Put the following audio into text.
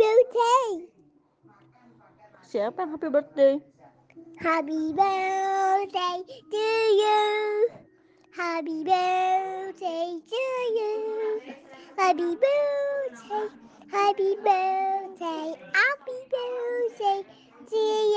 birthday. Siapa yang happy birthday? Happy birthday to you. Happy birthday to you. Happy birthday. Happy birthday. Happy birthday to you.